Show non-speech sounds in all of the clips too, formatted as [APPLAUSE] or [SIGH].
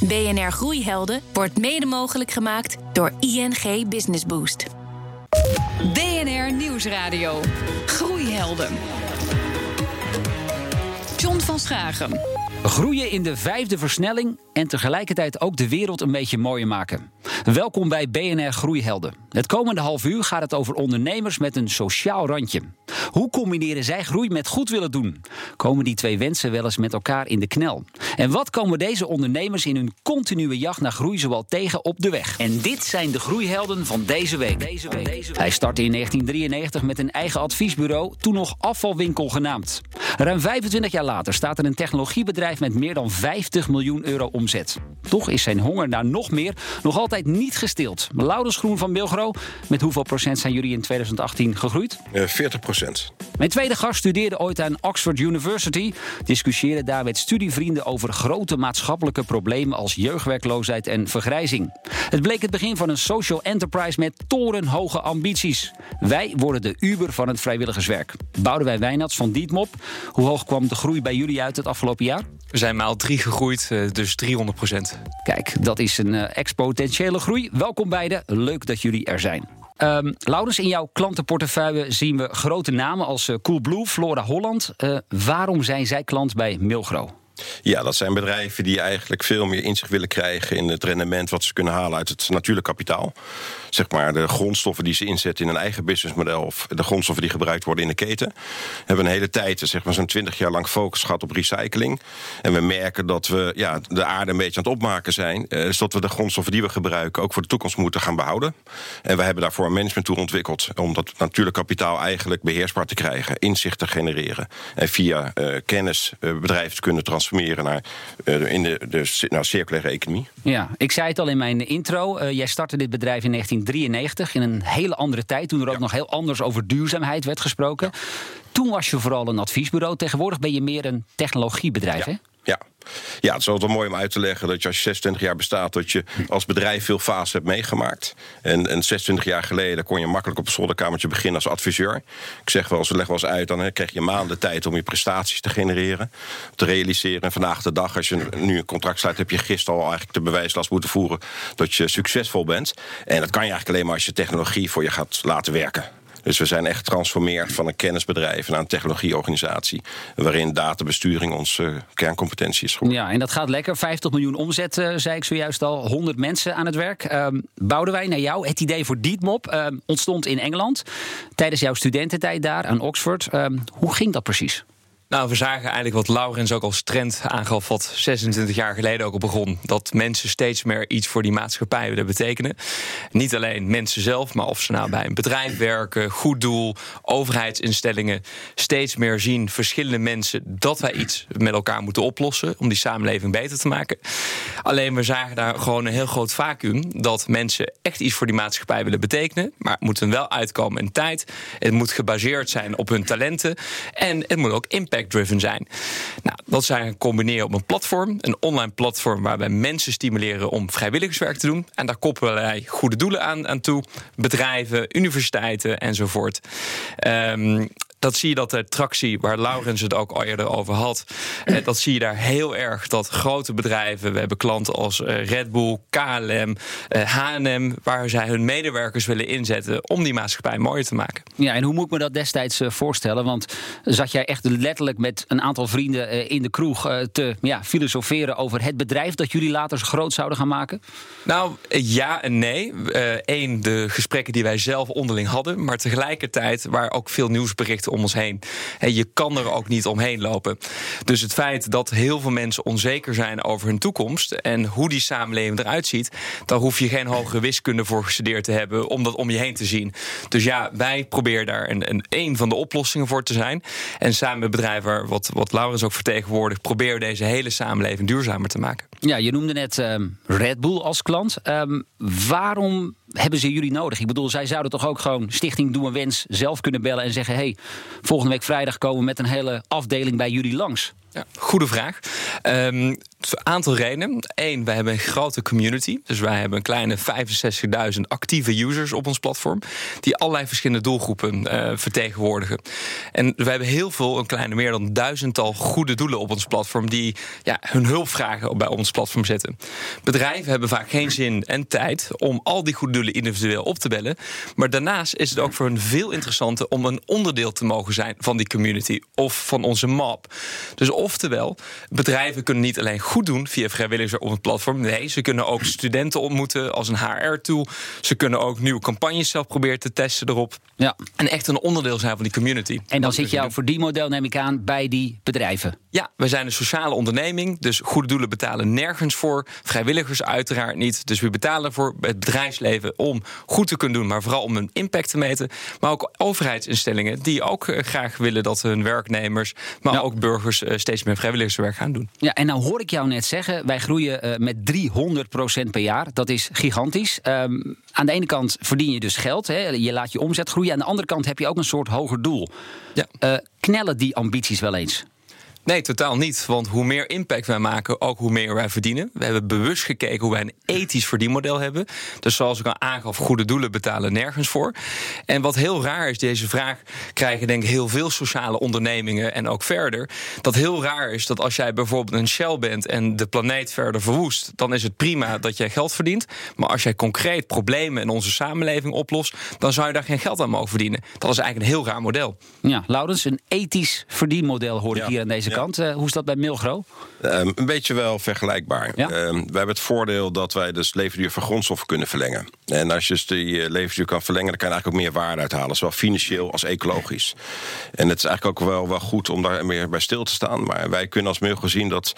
BNR Groeihelden wordt mede mogelijk gemaakt door ING Business Boost. BNR Nieuwsradio. Groeihelden. John van Schagen. Groeien in de vijfde versnelling en tegelijkertijd ook de wereld een beetje mooier maken. Welkom bij BNR Groeihelden. Het komende half uur gaat het over ondernemers met een sociaal randje. Hoe combineren zij groei met goed willen doen? Komen die twee wensen wel eens met elkaar in de knel? En wat komen deze ondernemers in hun continue jacht naar groei zoal tegen op de weg? En dit zijn de groeihelden van deze week. Deze week. Hij startte in 1993 met een eigen adviesbureau, toen nog afvalwinkel genaamd. Ruim 25 jaar later staat er een technologiebedrijf met meer dan 50 miljoen euro omzet. Toch is zijn honger naar nog meer nog altijd niet gestild. Laurens Groen van Bilgro, met hoeveel procent zijn jullie in 2018 gegroeid? Uh, 40 procent. Mijn tweede gast studeerde ooit aan Oxford University. Discussieerde daar met studievrienden over grote maatschappelijke problemen als jeugdwerkloosheid en vergrijzing. Het bleek het begin van een social enterprise met torenhoge ambities. Wij worden de Uber van het vrijwilligerswerk. wij Wijnats van Dietmop. Hoe hoog kwam de groei bij jullie uit het afgelopen jaar? We zijn maal drie gegroeid, eh, dus 300 procent. Kijk, dat is een uh, exponentiële groei. Welkom beiden, leuk dat jullie er zijn. Um, Laurens, in jouw klantenportefeuille zien we grote namen als uh, Coolblue, Flora Holland. waarom zijn zij klant bij Milgro? Ja, dat zijn bedrijven die eigenlijk veel meer inzicht willen krijgen in het rendement wat ze kunnen halen uit het natuurlijk kapitaal. Zeg maar de grondstoffen die ze inzetten in een eigen businessmodel of de grondstoffen die gebruikt worden in de keten. We hebben een hele tijd, zeg maar zo'n twintig jaar lang focus gehad op recycling. En we merken dat we ja, de aarde een beetje aan het opmaken zijn. Eh, dus dat we de grondstoffen die we gebruiken ook voor de toekomst moeten gaan behouden. En we hebben daarvoor een management tool ontwikkeld om dat natuurlijk kapitaal eigenlijk beheersbaar te krijgen, inzicht te genereren. En via uh, kennis uh, bedrijven te kunnen transformeren transformeren naar, uh, in de, de naar circulaire economie. Ja, ik zei het al in mijn intro. Uh, jij startte dit bedrijf in 1993 in een hele andere tijd. Toen er ook nog heel anders over duurzaamheid werd gesproken. Toen was je vooral een adviesbureau. Tegenwoordig ben je meer een technologiebedrijf, hè? Ja. Het is altijd mooi om uit te leggen dat je als je 26 jaar bestaat, dat je als bedrijf veel fases hebt meegemaakt. En, en 26 jaar geleden kon je makkelijk op een zolderkamertje beginnen als adviseur. Ik zeg wel we leggen wel eens uit, dan krijg je maanden tijd om je prestaties te genereren, te realiseren. En vandaag de dag, als je nu een contract sluit, heb je gisteren al eigenlijk de bewijslast moeten voeren dat je succesvol bent. En dat kan je eigenlijk alleen maar als je technologie voor je gaat laten werken. Dus we zijn echt getransformeerd van een kennisbedrijf naar een technologieorganisatie. Waarin databesturing onze kerncompetentie is geworden. Ja, en dat gaat lekker. 50 miljoen omzet, uh, zei ik zojuist al. 100 mensen aan het werk. Um, wij naar jou. Het idee voor Dietmop um, ontstond in Engeland. Tijdens jouw studententijd daar aan Oxford. Um, hoe ging dat precies? Nou, we zagen eigenlijk wat Laurens ook als trend aangaf, wat 26 jaar geleden ook al begon. Dat mensen steeds meer iets voor die maatschappij willen betekenen. Niet alleen mensen zelf, maar of ze nou bij een bedrijf werken, goed doel, overheidsinstellingen. Steeds meer zien verschillende mensen dat wij iets met elkaar moeten oplossen om die samenleving beter te maken. Alleen we zagen daar gewoon een heel groot vacuüm dat mensen echt iets voor die maatschappij willen betekenen, maar het moet wel uitkomen in tijd. Het moet gebaseerd zijn op hun talenten en het moet ook impact driven zijn. Nou, dat zijn combineren op een platform, een online platform waarbij mensen stimuleren om vrijwilligerswerk te doen. En daar koppelen wij goede doelen aan, aan toe, bedrijven, universiteiten enzovoort. Um, dat zie je dat de tractie, waar Laurens het ook al eerder over had, eh, dat zie je daar heel erg. Dat grote bedrijven, we hebben klanten als eh, Red Bull, KLM, eh, H&M, waar zij hun medewerkers willen inzetten om die maatschappij mooier te maken. Ja, en hoe moet ik me dat destijds voorstellen? Want zat jij echt letterlijk met een aantal vrienden in de kroeg te ja, filosoferen over het bedrijf dat jullie later groot zouden gaan maken? Nou, ja en nee. Eén, de gesprekken die wij zelf onderling hadden, maar tegelijkertijd waar ook veel nieuwsberichten om ons heen. En je kan er ook niet omheen lopen. Dus het feit dat heel veel mensen onzeker zijn over hun toekomst en hoe die samenleving eruit ziet, daar hoef je geen hogere wiskunde voor gestudeerd te hebben om dat om je heen te zien. Dus ja, wij proberen daar een, een, een van de oplossingen voor te zijn. En samen met bedrijven, wat, wat Laurens ook vertegenwoordigt, proberen deze hele samenleving duurzamer te maken. Ja, je noemde net ehm, Red Bull als klant. Um, waarom hebben ze jullie nodig? Ik bedoel, zij zouden toch ook gewoon Stichting Doe een Wens zelf kunnen bellen en zeggen: hey, volgende week vrijdag komen we met een hele afdeling bij jullie langs. Ja, goede vraag. Um, aantal redenen. Eén, wij hebben een grote community. Dus wij hebben een kleine 65.000 actieve users op ons platform. Die allerlei verschillende doelgroepen uh, vertegenwoordigen. En we hebben heel veel, een kleine meer dan duizendtal goede doelen op ons platform. die ja, hun hulp vragen bij ons platform zetten. Bedrijven hebben vaak geen zin en tijd om al die goede doelen individueel op te bellen. Maar daarnaast is het ook voor hen veel interessanter om een onderdeel te mogen zijn van die community of van onze map. Dus oftewel, bedrijven kunnen niet alleen goed doen via vrijwilligers op het platform. Nee, ze kunnen ook [CLEARS THROAT] studenten ontmoeten als een HR-tool. Ze kunnen ook nieuwe campagnes zelf proberen te testen erop. Ja. En echt een onderdeel zijn van die community. En dan zit jouw verdienmodel, neem ik aan, bij die bedrijven. Ja, wij zijn een sociale onderneming. Dus goede doelen betalen nergens voor. Vrijwilligers uiteraard niet. Dus we betalen voor het bedrijfsleven om goed te kunnen doen, maar vooral om een impact te meten. Maar ook overheidsinstellingen die ook eh, graag willen dat hun werknemers, maar ook burgers eh, steeds meer vrijwilligerswerk gaan doen. Ja, en nou hoor ik jou net zeggen, wij groeien uh, met 300% per jaar. Dat is gigantisch. Um, aan de ene kant verdien je dus geld, hè, je laat je omzet groeien. Aan de andere kant heb je ook een soort hoger doel. Ja. Uh, knellen die ambities wel eens? Nee, totaal niet. Want hoe meer impact wij maken, ook hoe meer wij verdienen. We hebben bewust gekeken hoe wij een ethisch verdienmodel hebben. Dus zoals ik al aangaf, goede doelen betalen nergens voor. En wat heel raar is, deze vraag krijgen denk ik heel veel sociale ondernemingen en ook verder. Dat heel raar is dat als jij bijvoorbeeld een Shell bent en de planeet verder verwoest, dan is het prima dat jij geld verdient. Maar als jij concreet problemen in onze samenleving oplost, dan zou je daar geen geld aan mogen verdienen. Dat is eigenlijk een heel raar model. Ja, Laurens, een ethisch verdienmodel hoor ik hier aan deze eh, hoe is dat bij Milgro? Um, een beetje wel vergelijkbaar. Ja? Um, wij hebben het voordeel dat wij dus levensduur van grondstoffen kunnen verlengen. En als je dus die uh, levensduur kan verlengen, dan kan je eigenlijk ook meer waarde uithalen. Zowel financieel als ecologisch. En het is eigenlijk ook wel, wel goed om daar meer bij stil te staan. Maar wij kunnen als Milgro zien dat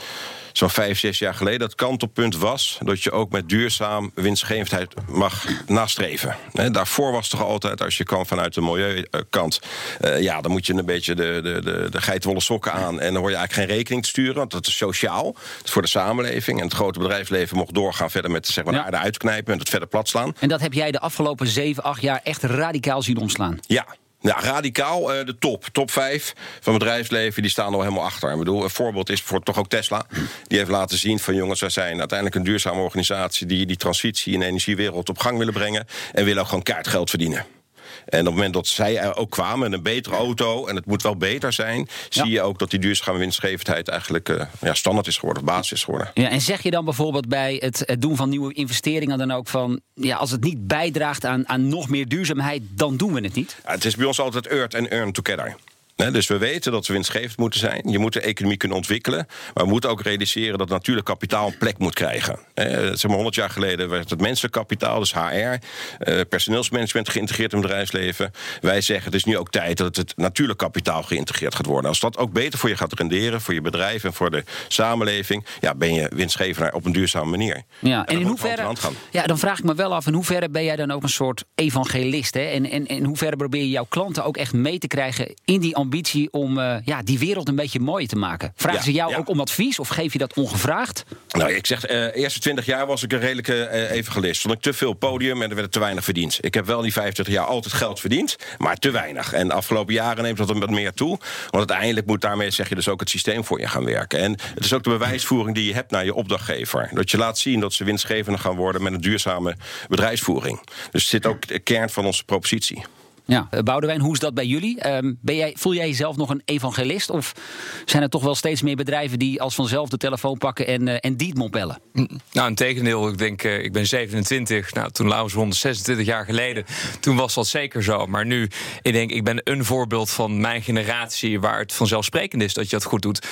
zo'n vijf, zes jaar geleden het kantelpunt was dat je ook met duurzaam winstgevendheid mag nastreven. daarvoor was toch altijd, als je kan vanuit de milieukant, uh, ja, dan moet je een beetje de, de, de, de geitwolle sokken aan en dan hoor je eigenlijk geen rekening te sturen, want dat is sociaal. Dat is voor de samenleving. En het grote bedrijfsleven mocht doorgaan verder met zeg maar, de aarde uitknijpen en het verder plat slaan. En dat heb jij de afgelopen zeven, acht jaar echt radicaal zien omslaan? Ja, ja, radicaal uh, de top. Top 5 van het bedrijfsleven, die staan al helemaal achter. Ik bedoel, een voorbeeld is voor toch ook Tesla. Die heeft laten zien van jongens, wij zijn uiteindelijk een duurzame organisatie... die die transitie in de energiewereld op gang willen brengen... en willen ook gewoon kaartgeld verdienen. En op het moment dat zij ook kwamen met een betere auto, en het moet wel beter zijn, zie je ook dat die duurzame winstgevendheid eigenlijk uh, ja, standaard is geworden, of basis is geworden. Ja, en zeg je dan bijvoorbeeld bij het, het, doen van nieuwe investeringen dan ook van, ja, als het niet bijdraagt aan, aan nog meer duurzaamheid, dan doen we het niet? Ja, het is bij ons altijd earth en earn together dus we weten dat we winstgevend moeten zijn. Je moet de economie kunnen ontwikkelen. Maar we moeten ook realiseren dat natuurlijk kapitaal een plek moet krijgen. zeg maar 100 jaar geleden werd het menselijk kapitaal, dus HR, eh, personeelsmanagement geïntegreerd in het bedrijfsleven. Wij zeggen het is nu ook tijd dat het natuurlijk kapitaal geïntegreerd gaat worden. Als dat ook beter voor je gaat renderen, voor je bedrijf en voor de samenleving, ja, ben je winstgevend op een duurzame manier. Ja, en, in hoeverre. Ja, dan vraag ik me wel af, in hoeverre ben jij dan ook een soort evangelist? Hè? En, en in hoeverre probeer je jouw klanten ook echt mee te krijgen in die ambitie om uh, ja, die wereld een beetje mooi te maken. Vragen ze jou ook om advies of geef je dat ongevraagd? Nou, ik zeg, uh, eerste 20 jaar was ik een redelijke uh, evangelist. Vond ik te veel podium en er werd te weinig verdiend. Ik heb wel die 25 jaar altijd geld verdiend, maar te weinig. En de afgelopen jaren neemt dat wat meer toe. Want uiteindelijk moet daarmee, zeg je dus ook, het systeem voor je gaan werken. En het is ook de bewijsvoering die je hebt naar je opdrachtgever. Dat je laat zien dat ze winstgevender gaan worden met een duurzame bedrijfsvoering. Dus het zit ook de kern van onze propositie. Ja, eh, Boudewijn, hoe is dat bij jullie? Ehm, ben jij, voel jij jezelf nog een evangelist? Of zijn er toch wel steeds meer bedrijven die als vanzelf de telefoon pakken en, uh, en die moppellen? Mm, nou, een tegendeel. Ik denk, uh, ik ben 27. Nou, toen Laurens 126 jaar geleden. Toen was dat zeker zo. Maar nu, ik denk, ik ben een voorbeeld van mijn generatie waar het vanzelfsprekend is dat je dat goed doet.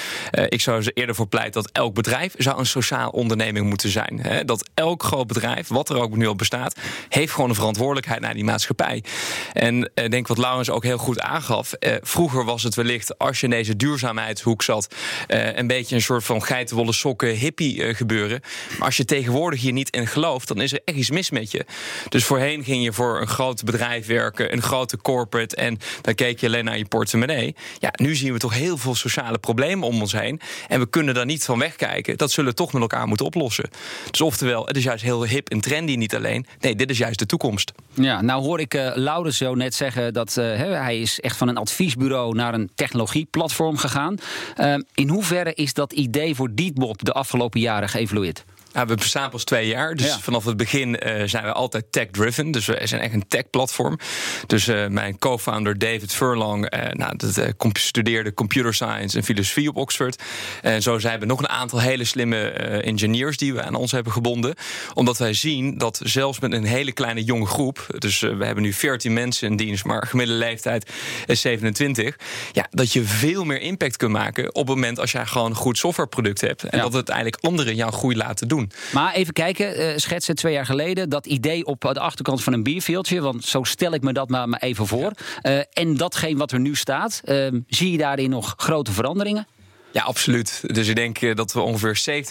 ik zou er eerder voor pleiten dat elk bedrijf zou een sociaal onderneming moeten zijn. Hè? Dat elk groot bedrijf, wat er ook nu al bestaat, heeft gewoon een verantwoordelijkheid naar die maatschappij. En ik uh, denk wat Laurens ook heel goed aangaf. Uh, vroeger was het wellicht, als je in deze duurzaamheidshoek zat, uh, een beetje een soort van geitenwolle sokken hippie gebeuren. Maar als je tegenwoordig hier niet in gelooft, dan is er echt iets mis met je. Dus voorheen ging je voor een groot bedrijf werken, een grote corporate, en dan keek je alleen naar je portemonnee. Ja, nu zien we toch heel veel sociale problemen om ons heen. En we kunnen daar niet van wegkijken. Dat zullen we toch met elkaar moeten oplossen. Dus oftewel, het is juist heel hip en trendy, niet alleen. Nee, dit is juist de toekomst. Ja, nou hoor ik uh, Laurens zo net zeggen dat uh, hij is echt van een adviesbureau naar een technologieplatform gegaan. Uh, in hoeverre is dat idee voor Deetmop de afgelopen jaren geëvolueerd? We bestaan pas twee jaar. Dus vanaf het begin uh, zijn we altijd tech-driven. Dus we zijn echt een tech-platform. Dus uh, mijn co-founder David Furlong uh, nou, dat, studeerde computer science en filosofie op Oxford. En zo zijn we nog een aantal hele slimme engineers die we aan ons hebben gebonden. Omdat wij zien dat zelfs met een hele kleine jonge groep... dus we hebben nu 14 mensen in dienst, maar gemiddelde leeftijd is 27... Ja, dat je veel meer impact kunt maken op het moment als jij gewoon een goed softwareproduct hebt. En ja. dat het eigenlijk anderen jouw groei laten doen. Maar even kijken, uh, schetsen twee jaar geleden. Dat idee op de achterkant van een bierveeltje. Want zo stel ik me dat maar, maar even voor. Uh, en datgene wat er nu staat. Uh, zie je daarin nog grote veranderingen? Ja, absoluut. Dus ik denk eh, dat we ongeveer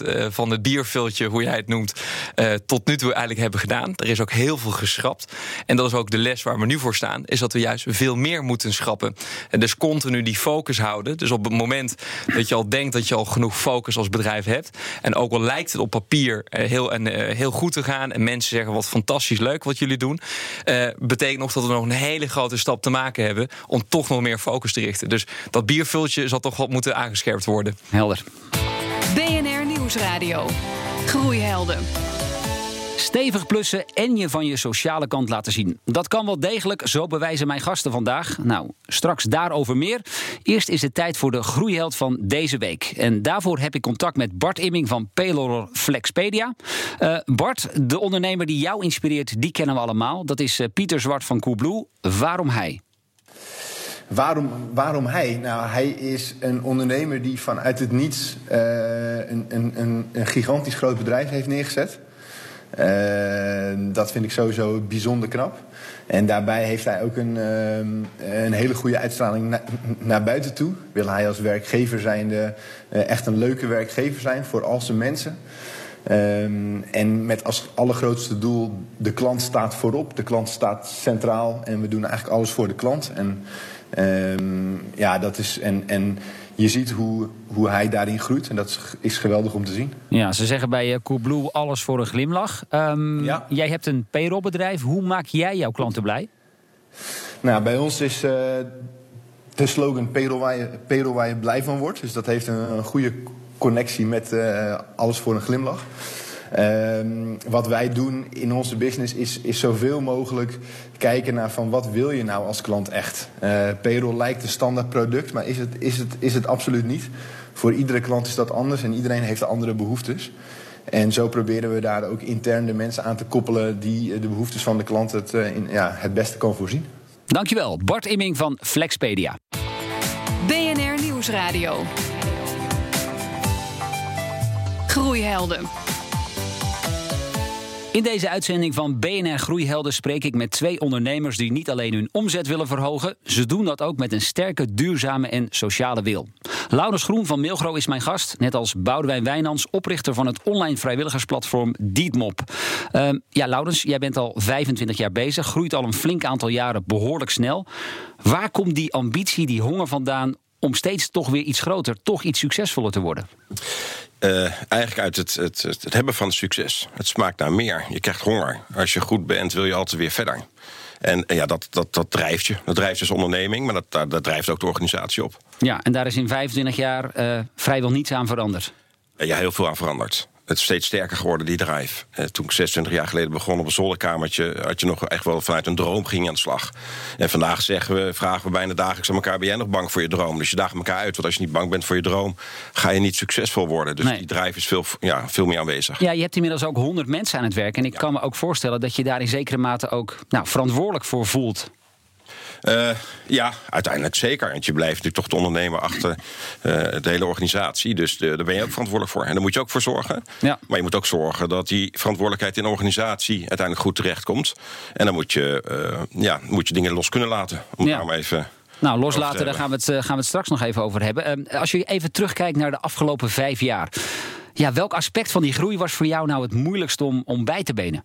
70% eh, van het bierviltje, hoe jij het noemt, eh, tot nu toe eigenlijk hebben gedaan. Er is ook heel veel geschrapt. En dat is ook de les waar we nu voor staan, is dat we juist veel meer moeten schrappen. En dus continu die focus houden. Dus op het moment dat je al denkt dat je al genoeg focus als bedrijf hebt. En ook al lijkt het op papier heel, en, heel goed te gaan. En mensen zeggen wat fantastisch leuk wat jullie doen. betekent nog dat we nog een hele grote stap te maken hebben om toch nog meer focus te richten. Dus dat biervultje zal toch wat moeten aangescherpt worden. Helder. BNR Nieuwsradio. Groeihelden. Stevig plussen en je van je sociale kant laten zien. Dat kan wel degelijk, zo bewijzen mijn gasten vandaag. Nou, straks daarover meer. Eerst is het tijd voor de groeiheld van deze week. En daarvoor heb ik contact met Bart Imming van Paylor Flexpedia. Uh, Bart, de ondernemer die jou inspireert, die kennen we allemaal. Dat is uh, Pieter Zwart van Coolblue. Waarom hij? Waarom, waarom hij? Nou, hij is een ondernemer die vanuit het niets uh, een, een, een, gigantisch groot bedrijf heeft neergezet. Uh, dat vind ik sowieso bijzonder knap. En daarbij heeft hij ook een, uh, een hele goede uitstraling na, naar buiten toe. Wil hij als werkgever zijnde echt een leuke werkgever zijn voor al zijn mensen. En met als allergrootste doel, de klant staat voorop, de klant staat centraal en we doen eigenlijk alles voor de klant. En Um, ja, dat is. En, en je ziet hoe, hoe hij daarin groeit. En dat is, geweldig om te zien. Ja, ze zeggen bij uh, Coolblue alles voor een glimlach. Um, ja. Jij hebt een payrollbedrijf. Hoe maak jij jouw klanten blij? Nou, bij ons is uh, de slogan payroll waar, je, payroll waar je blij van wordt. Dus dat heeft een, een goede connectie met uh, alles voor een glimlach. Um, wat wij doen in onze business is, is zoveel mogelijk kijken naar van wat wil je nou als klant echt. Uh, payroll lijkt een standaard product, maar is het, is, het, is het absoluut niet. Voor iedere klant is dat anders en iedereen heeft andere behoeftes. En zo proberen we daar ook intern de mensen aan te koppelen die de behoeftes van de klant het, uh, in, ja, het beste kan voorzien. Dankjewel, Bart Imming van Flexpedia. BNR Nieuwsradio. Groeihelden. In deze uitzending van BNR Groeihelden spreek ik met twee ondernemers die niet alleen hun omzet willen verhogen, ze doen dat ook met een sterke, duurzame en sociale wil. Laurens Groen van Mailgro is mijn gast, net als Boudewijn Wijnands, oprichter van het online vrijwilligersplatform Dietmop. Uh, ja, Laurens, jij bent al 25 jaar bezig, groeit al een flink aantal jaren behoorlijk snel. Waar komt die ambitie, die honger vandaan om steeds toch weer iets groter, toch iets succesvoller te worden? Uh, eigenlijk uit het, het, het, hebben van succes. Het smaakt naar meer. Je krijgt honger. Als je goed bent, wil je altijd weer verder. En ja, dat, dat, dat drijft je. Dat drijft dus onderneming, maar dat, dat, dat drijft ook de organisatie op. Ja, en daar is in 25 jaar uh, vrijwel niets aan veranderd. Ja, heel veel aan veranderd het is steeds sterker geworden, die drive. Eh, toen ik 26 jaar geleden begon op een zolderkamertje... had je nog echt wel vanuit een droom ging aan de slag. En vandaag zeggen we, vragen we bijna dagelijks aan elkaar... ben jij nog bang voor je droom? Dus je daagt elkaar uit. Want als je niet bang bent voor je droom... ga je niet succesvol worden. Dus nee. die drive is veel, ja, veel meer aanwezig. Ja, je hebt inmiddels ook 100 mensen aan het werk. En ik ja. kan me ook voorstellen dat je daar in zekere mate ook nou, verantwoordelijk voor voelt. Uh, ja, uiteindelijk zeker. Want je blijft natuurlijk toch de ondernemer achter uh, de hele organisatie. Dus de, daar ben je ook verantwoordelijk voor. En daar moet je ook voor zorgen. Ja. Maar je moet ook zorgen dat die verantwoordelijkheid in de organisatie uiteindelijk goed terechtkomt. En dan moet je, uh, ja, moet je dingen los kunnen laten. Om ja. maar even. Nou, loslaten, daar gaan we, het, gaan we het straks nog even over hebben. als je even terugkijkt naar de afgelopen vijf jaar. Ja, welk aspect van die groei was voor jou nou het moeilijkst om, om bij te benen?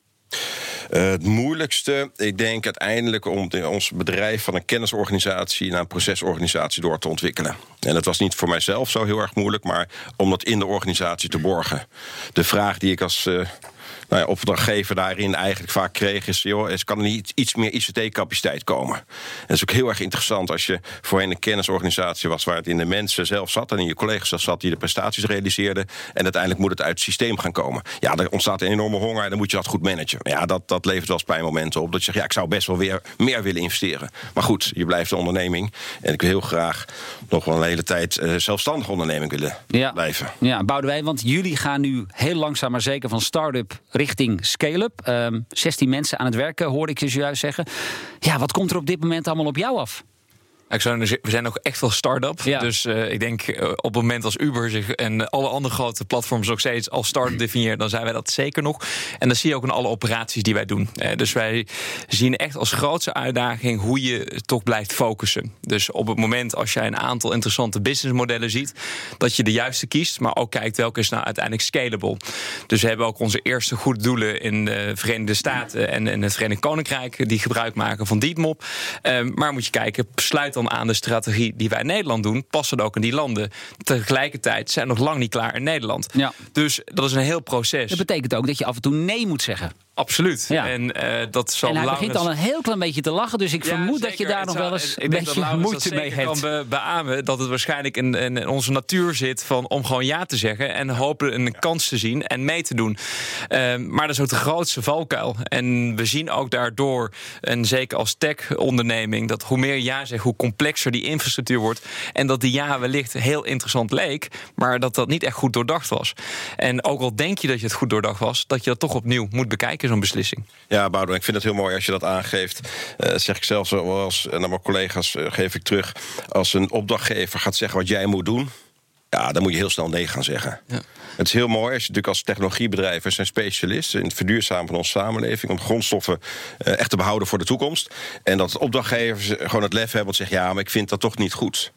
Uh, het moeilijkste, ik denk uiteindelijk om ons bedrijf van een kennisorganisatie naar een procesorganisatie door te ontwikkelen. En dat was niet voor mijzelf zo heel erg moeilijk, maar om dat in de organisatie te borgen. De vraag die ik als. Uh, nou ja, opdrachtgever daarin eigenlijk vaak kreeg... is, joh, er kan er niet iets meer ICT-capaciteit komen. En dat is ook heel erg interessant als je voorheen een kennisorganisatie was... waar het in de mensen zelf zat en in je collega's zat... die de prestaties realiseerden. En uiteindelijk moet het uit het systeem gaan komen. Ja, er ontstaat een enorme honger en dan moet je dat goed managen. Ja, dat, dat levert wel eens pijnmomenten op. Dat je zegt, ja, ik zou best wel weer meer willen investeren. Maar goed, je blijft een onderneming. En ik wil heel graag nog wel een hele tijd uh, zelfstandige onderneming willen ja. blijven. Ja, wij, want jullie gaan nu heel langzaam maar zeker van start-up richting scale-up. Um, ehm, 16 mensen aan het werken, hoorde ik je juist zeggen. Ja, wat komt er op dit moment allemaal op jou af? Ik zou, we zijn nog echt wel start-up. Dus uh, ik denk uh, op het moment als Uber zich en alle andere grote platforms nog steeds als start-up [CLEARS THROAT] definiëren, dan zijn wij dat zeker nog. En dat zie je ook in alle operaties die wij doen. Uh, dus wij zien echt als grootste uitdaging hoe je toch blijft focussen. Dus op het moment als jij een aantal interessante businessmodellen ziet, dat je de juiste kiest, maar ook kijkt welke is nou uiteindelijk scalable. Dus we hebben ook onze eerste goede doelen in de Verenigde Staten en in het Verenigd Koninkrijk die gebruik maken van Dietmop. maar moet je kijken, sluit dan aan de strategie die wij in Nederland doen, passen ook in die landen. Tegelijkertijd zijn nog lang niet klaar in Nederland. Ja. Dus dat is een heel proces. Dat betekent ook dat je af en toe nee moet zeggen. Absoluut. Ja. En uh, dat zal En hij begint al een heel klein beetje te lachen, dus ik vermoed dat je daar nog wel eens een beetje moeite mee hebt. Ik kan beamen dat het waarschijnlijk in, in, onze natuur zit van om gewoon ja te zeggen en hopen een kans te zien en mee te doen. Uh, maar dat is ook de grootste valkuil. En we zien ook daardoor, en zeker als tech-onderneming, dat hoe meer ja zegt, hoe complexer die infrastructuur wordt. En dat die ja wellicht heel interessant leek, maar dat dat niet echt goed doordacht was. En ook al denk je dat je het goed doordacht was, dat je dat toch opnieuw moet bekijken zo'n beslissing. Ja, Boudewijn, ik vind het heel mooi als je dat aangeeft. Uh, zeg ik zelf zoals naar mijn collega's uh, geef ik terug. Als een opdrachtgever gaat zeggen wat jij moet doen. Ja, dan moet je heel snel nee gaan zeggen. Ja. Het is heel mooi als je natuurlijk als technologiebedrijf... zijn specialist in het verduurzamen van onze samenleving... om grondstoffen echt te behouden voor de toekomst. En dat opdrachtgevers gewoon het lef hebben om te zeggen... ja, maar ik vind dat toch niet goed.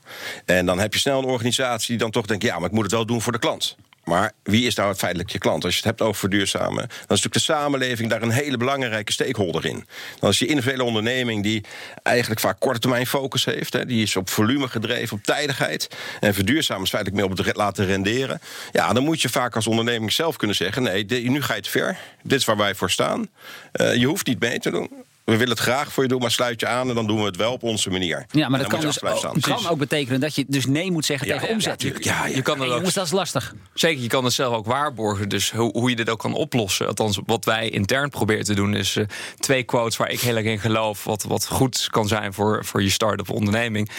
En dan heb je snel een organisatie die dan toch denkt... ja, maar ik moet het wel doen voor de klant. Maar wie is nou het feitelijk je klant? Als je het hebt over verduurzamen, dan is natuurlijk de samenleving daar een hele belangrijke stakeholder in. Dan is je individuele onderneming die eigenlijk vaak korte termijn focus heeft. Hè, die is op volume gedreven, op tijdigheid. En verduurzamen is feitelijk meer op het laten renderen. Ja, dan moet je vaak als onderneming zelf kunnen zeggen: nee, nu ga je te ver. Dit is waar wij voor staan. Uh, je hoeft niet mee te doen we willen het graag voor je doen, maar sluit je aan en dan doen we het wel op onze manier. Ja, maar dat kan, dus ook, kan ook betekenen dat je dus nee moet zeggen tegen omzet. Ja, ja, je kan dat ook. dat is lastig. Zeker, je kan het zelf ook waarborgen. Dus hoe, hoe je dit ook kan oplossen. Althans, wat wij intern proberen te doen, is uh, twee quotes waar ik heel erg in geloof. Wat, wat goed kan zijn voor, voor je start-up onderneming.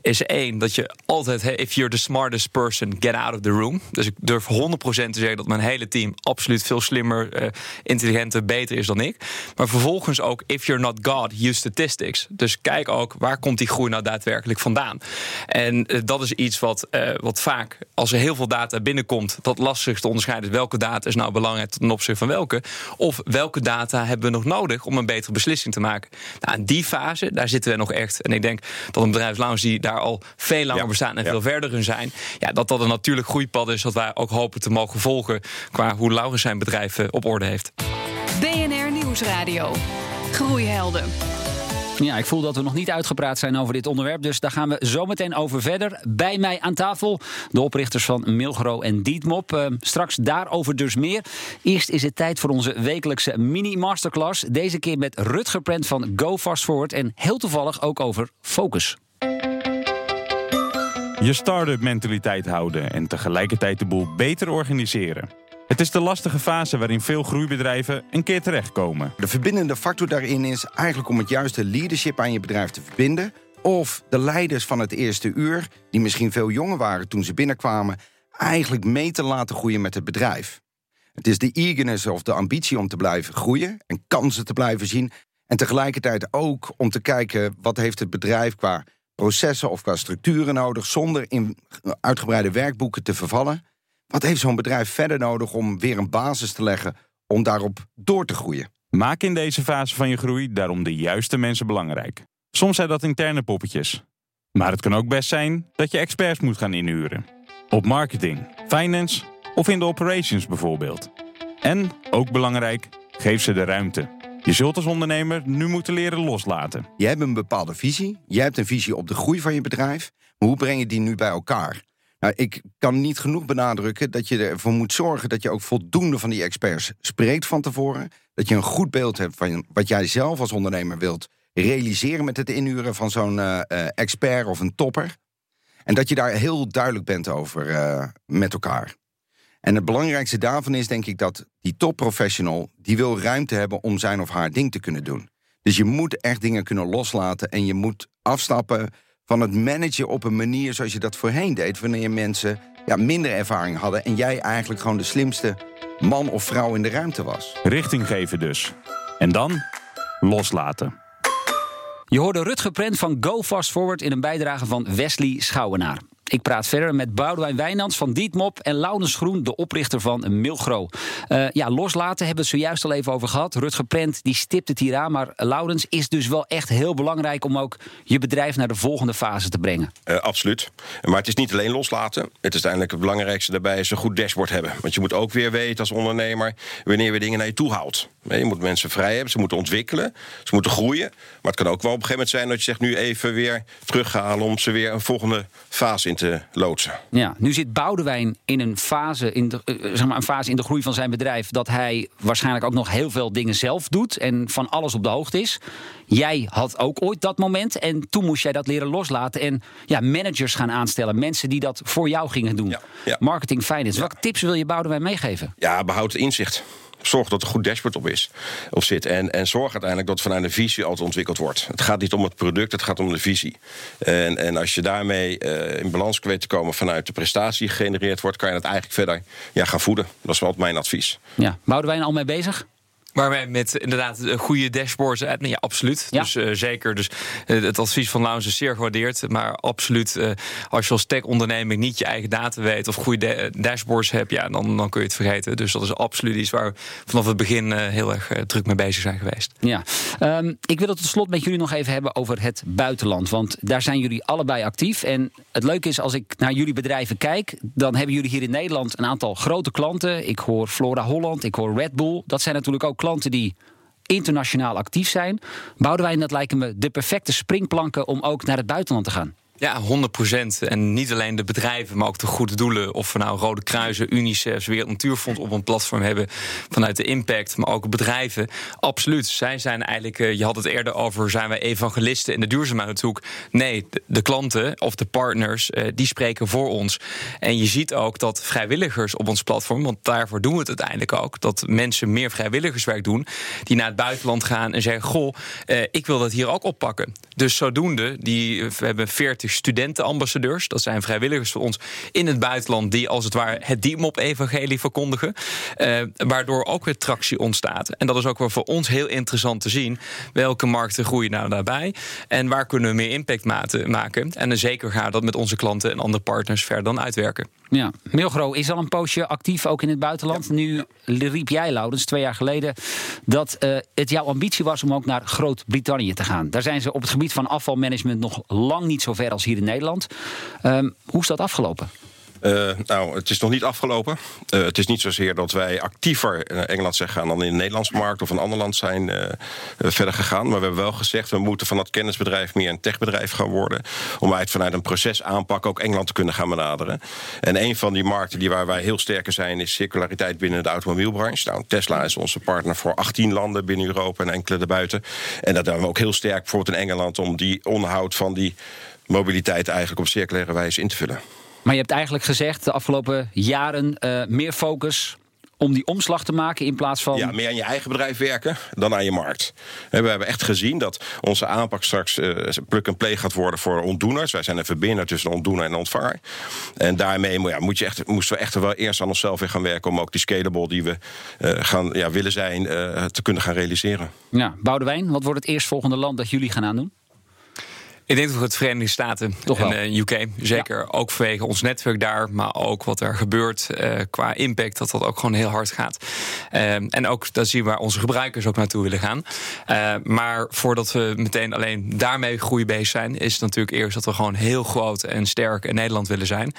Is één, dat je altijd, if you're the smartest person, get out of the room. Dus ik durf 100% te zeggen dat mijn hele team absoluut veel slimmer, uh, intelligenter, beter is dan ik. Maar vervolgens ook, if you're you're not God, use statistics. Dus kijk ook waar komt die groei nou daadwerkelijk vandaan. En uh, dat is iets wat, uh, wat vaak, als er heel veel data binnenkomt, dat lastig te onderscheiden is welke data is nou belangrijk ten opzichte van welke. Of welke data hebben we nog nodig om een betere beslissing te maken. Nou, in die fase, daar zitten we nog echt. En ik denk dat een bedrijfslounge die daar al veel langer ja, bestaan en ja. veel verder in zijn, ja, dat dat een natuurlijk groeipad is dat wij ook hopen te mogen volgen qua hoe Laurens zijn bedrijf op orde heeft. BNR Nieuwsradio. Groeihelden. Ja, ik voel dat we nog niet uitgepraat zijn over dit onderwerp. Dus daar gaan we zo meteen over verder. Bij mij aan tafel de oprichters van Milgro en Dietmop. Uh, straks daarover dus meer. Eerst is het tijd voor onze wekelijkse mini-masterclass. Deze keer met Rutger Prent van Go Fast Forward. En heel toevallig ook over focus. Je start-up mentaliteit houden en tegelijkertijd de boel beter organiseren. Het is de lastige fase waarin veel groeibedrijven een keer terechtkomen. De verbindende factor daarin is eigenlijk om het juiste leadership aan je bedrijf te verbinden. Of de leiders van het eerste uur, die misschien veel jonger waren toen ze binnenkwamen, eigenlijk mee te laten groeien met het bedrijf. Het is de eagerness of de ambitie om te blijven groeien en kansen te blijven zien. En tegelijkertijd ook om te kijken wat heeft het bedrijf qua processen of qua structuren nodig zonder in uitgebreide werkboeken te vervallen. Wat heeft zo'n bedrijf verder nodig om weer een basis te leggen om daarop door te groeien? Maak in deze fase van je groei daarom de juiste mensen belangrijk. Soms zijn dat interne poppetjes. Maar het kan ook best zijn dat je experts moet gaan inhuren. Op marketing, finance of in de operations bijvoorbeeld. En, ook belangrijk, geef ze de ruimte. Je zult als ondernemer nu moeten leren loslaten. Je hebt een bepaalde visie. Je hebt een visie op de groei van je bedrijf. Maar hoe breng je die nu bij elkaar? Nou, ik kan niet genoeg benadrukken dat je ervoor moet zorgen dat je ook voldoende van die experts spreekt van tevoren. Dat je een goed beeld hebt van wat jij zelf als ondernemer wilt realiseren met het inhuren van zo'n uh, expert of een topper. En dat je daar heel duidelijk bent over uh, met elkaar. En het belangrijkste daarvan is denk ik dat die topprofessional... die wil ruimte hebben om zijn of haar ding te kunnen doen. Dus je moet echt dingen kunnen loslaten en je moet afstappen van het managen op een manier zoals je dat voorheen deed... wanneer mensen ja, minder ervaring hadden en jij eigenlijk gewoon de slimste man of vrouw in de ruimte was. Richting geven dus. En dan loslaten. Je hoorde Rutger Prent van Go Fast Forward in een bijdrage van Wesley Schouwenaar. Ik praat verder met Boudewijn Wijnands van Dietmop en Laurens Groen, de oprichter van Milgro. Uh, ja, loslaten hebben we het zojuist al even over gehad. Rutger Prent die stipt het hier aan, maar Laurens is dus wel echt heel belangrijk om ook je bedrijf naar de volgende fase te brengen. Uh, absoluut. Maar het is niet alleen loslaten. Het is uiteindelijk het belangrijkste daarbij is een goed dashboard hebben. Want je moet ook weer weten als ondernemer wanneer we dingen naar je toe haalt. Je moet mensen vrij hebben, ze moeten ontwikkelen, ze moeten groeien. Maar het kan ook wel op een gegeven moment zijn dat je zegt nu even weer terughalen om ze weer een volgende fase in te loodsen. Ja, nu zit Boudewijn in een fase in, de, eh, zeg maar een fase in de groei van zijn bedrijf... dat hij waarschijnlijk ook nog heel veel dingen zelf doet... en van alles op de hoogte is. Jij had ook ooit dat moment en toen moest jij dat leren loslaten... en ja, managers gaan aanstellen, mensen die dat voor jou gingen doen. Ja, Marketing, finance. Welke tips wil je Boudewijn meegeven? Ja, behoud inzicht zorg dat er goed dashboard op is of zit. En, en zorg uiteindelijk dat vanuit een visie altijd ontwikkeld wordt. Het gaat niet om het product, het gaat om de visie. En, en als je daarmee uh, in balans weet te komen vanuit de prestatie gegenereerd wordt, kan je het eigenlijk verder ja, gaan voeden. Dat is wel mijn advies. Ja, wij al mee bezig? Maar met inderdaad goede dashboards. Eh, ja, absoluut. Ja. Dus uh, zeker. Dus uh, het advies van Laurens is zeer gewaardeerd. Maar absoluut, uh, als je als tech-onderneming niet je eigen data weet of goede dashboards hebt, ja, dan, dan kun je het vergeten. Dus dat is absoluut iets waar we vanaf het begin heel erg druk mee bezig zijn geweest. Ja, um, ik wil het tot slot met jullie nog even hebben over het buitenland. Want daar zijn jullie allebei actief. En het leuke is, als ik naar jullie bedrijven kijk, dan hebben jullie hier in Nederland een aantal grote klanten. Ik hoor Flora Holland, ik hoor Red Bull. Dat zijn natuurlijk ook klanten die internationaal actief zijn. Boudewijn, dat lijken me de perfecte springplanken om ook naar het buitenland te gaan. Ja, 100% En niet alleen de bedrijven, maar ook de goede doelen. Of we nou Rode Kruisen, UNICEF, Wereld Natuurfonds op een platform hebben vanuit de impact, maar ook bedrijven. Absoluut. Zij zijn eigenlijk, eh, je had het eerder over, zijn wij evangelisten in de duurzaamheidshoek? Nee, de, klanten of de partners, eh, die spreken voor ons. En je ziet ook dat vrijwilligers op ons platform, want daarvoor doen we het uiteindelijk ook, dat mensen meer vrijwilligerswerk doen, die naar het buitenland gaan en zeggen: Goh, eh, ik wil dat hier ook oppakken. Dus zodoende, die, we hebben 40 studentenambassadeurs. Dat zijn vrijwilligers voor ons in het buitenland die als het ware het Diemop-evangelie verkondigen. Uh, waardoor ook weer tractie ontstaat. En dat is ook wel voor ons heel interessant te zien. Welke markten groeien nou daarbij? En waar kunnen we meer impact maken? En zeker gaan we dat met onze klanten en andere partners verder dan uitwerken. Ja, Milgro is al een poosje actief ook in het buitenland. Nu riep jij, Laurens, twee jaar geleden... dat uh, het jouw ambitie was om ook naar Groot-Brittannië te gaan. Daar zijn ze op het gebied van afvalmanagement nog lang niet zo ver als hier in Nederland. Um, hoe is dat afgelopen? Uh, nou, het is nog niet afgelopen. Uh, het is niet zozeer dat wij actiever in Engeland zijn gegaan dan in de Nederlandse markt of een ander land zijn verder gegaan. Maar we hebben wel gezegd, we moeten van dat kennisbedrijf meer een techbedrijf gaan worden. Om uit vanuit een proces aanpak ook Engeland te kunnen gaan benaderen. En een van die markten die waar wij heel sterk in zijn, is circulariteit binnen de automobielbranche. Nou, Tesla is onze partner voor 18 landen binnen Europa en enkele daarbuiten. En dat doen we ook heel sterk bijvoorbeeld in Engeland om die onderhoud van die mobiliteit eigenlijk op circulaire wijze in te vullen. Maar je hebt eigenlijk gezegd de afgelopen jaren uh, meer focus om die omslag te maken in plaats van. Ja, meer aan je eigen bedrijf werken dan aan je markt. We hebben echt gezien dat onze aanpak straks uh, plug-and-play gaat worden voor ontdoeners. Wij zijn een verbinder tussen de ontdoener en de ontvanger. En daarmee ja, moet je echt, moesten we echt wel eerst aan onszelf weer gaan werken om ook die scalable die we uh, gaan, ja, willen zijn, uh, te kunnen gaan realiseren. Ja, Boudewijn, wat wordt het eerstvolgende land dat jullie gaan aandoen? Ik denk dat we het Verenigde Staten Toch en uh, UK, zeker ook vanwege ons netwerk daar, maar ook wat er gebeurt uh, qua impact, dat dat ook gewoon heel hard gaat. Uh, en ook dat zien we waar onze gebruikers ook naartoe willen gaan. maar voordat we meteen alleen daarmee groei bezig zijn, is het natuurlijk eerst dat we gewoon heel groot en sterk in Nederland willen zijn.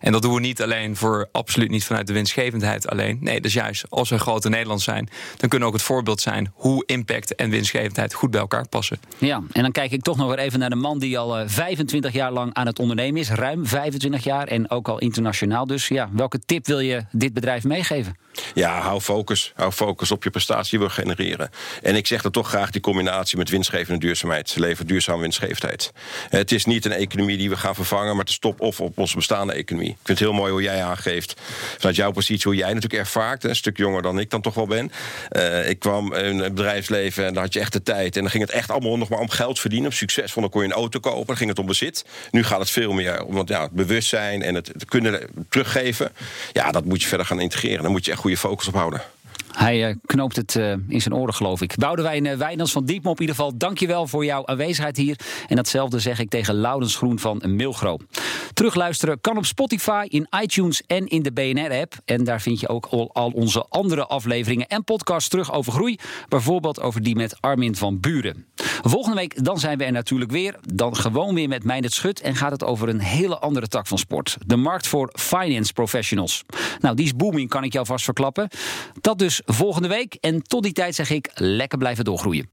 En dat doen we niet alleen voor absoluut niet vanuit de winstgevendheid alleen. Nee, dus juist als we groot in Nederland zijn, dan kunnen we ook het voorbeeld zijn hoe impact en winstgevendheid goed bij elkaar passen. Ja, en dan kijk ik toch nog weer even naar de man die al 25 jaar lang aan het ondernemen is. Ruim 25 jaar en ook al internationaal. Dus ja, welke tip wil je dit bedrijf meegeven? Ja, hou focus. Hou focus op je prestatie wil genereren. En ik zeg dan toch graag die combinatie met winstgevende duurzaamheid. Levert duurzame winstgevendheid. Het is niet een economie die we gaan vervangen, maar te stop of op onze bestaande economie. Ik vind het heel mooi hoe jij aangeeft, vanuit jouw positie, hoe jij natuurlijk ervaart. Een stuk jonger dan ik dan toch wel ben. Uh, ik kwam in het bedrijfsleven en dan had je echt de tijd. En dan ging het echt allemaal nog maar om geld verdienen. Om succesvol, dan kon je een auto kopen. Dan ging het om bezit. Nu gaat het veel meer om ja, het bewustzijn en het kunnen teruggeven. Ja, dat moet je verder gaan integreren. Dan moet je echt goede focus op houden. Hij uh, knoopt het uh, in zijn oren, geloof ik. Boudewijn uh, Wijnands van Diepmop in ieder geval, dankjewel voor jouw aanwezigheid hier. En datzelfde zeg ik tegen Laurens Groen van Milgro. Terugluisteren kan op Spotify, in iTunes en in de BNR-app. En daar vind je ook al, onze andere afleveringen en podcasts terug over groei. Bijvoorbeeld over die met Armin van Buren. Volgende week dan zijn we er natuurlijk weer. Dan gewoon weer met Meindert Schut. En gaat het over een hele andere tak van sport. De markt voor finance professionals. Nou, die is booming, kan ik jou vast verklappen. Dat dus volgende week. En tot die tijd zeg ik lekker blijven doorgroeien.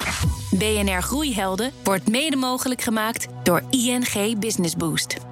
BNR Groeihelden wordt mede mogelijk gemaakt door ING Business Boost.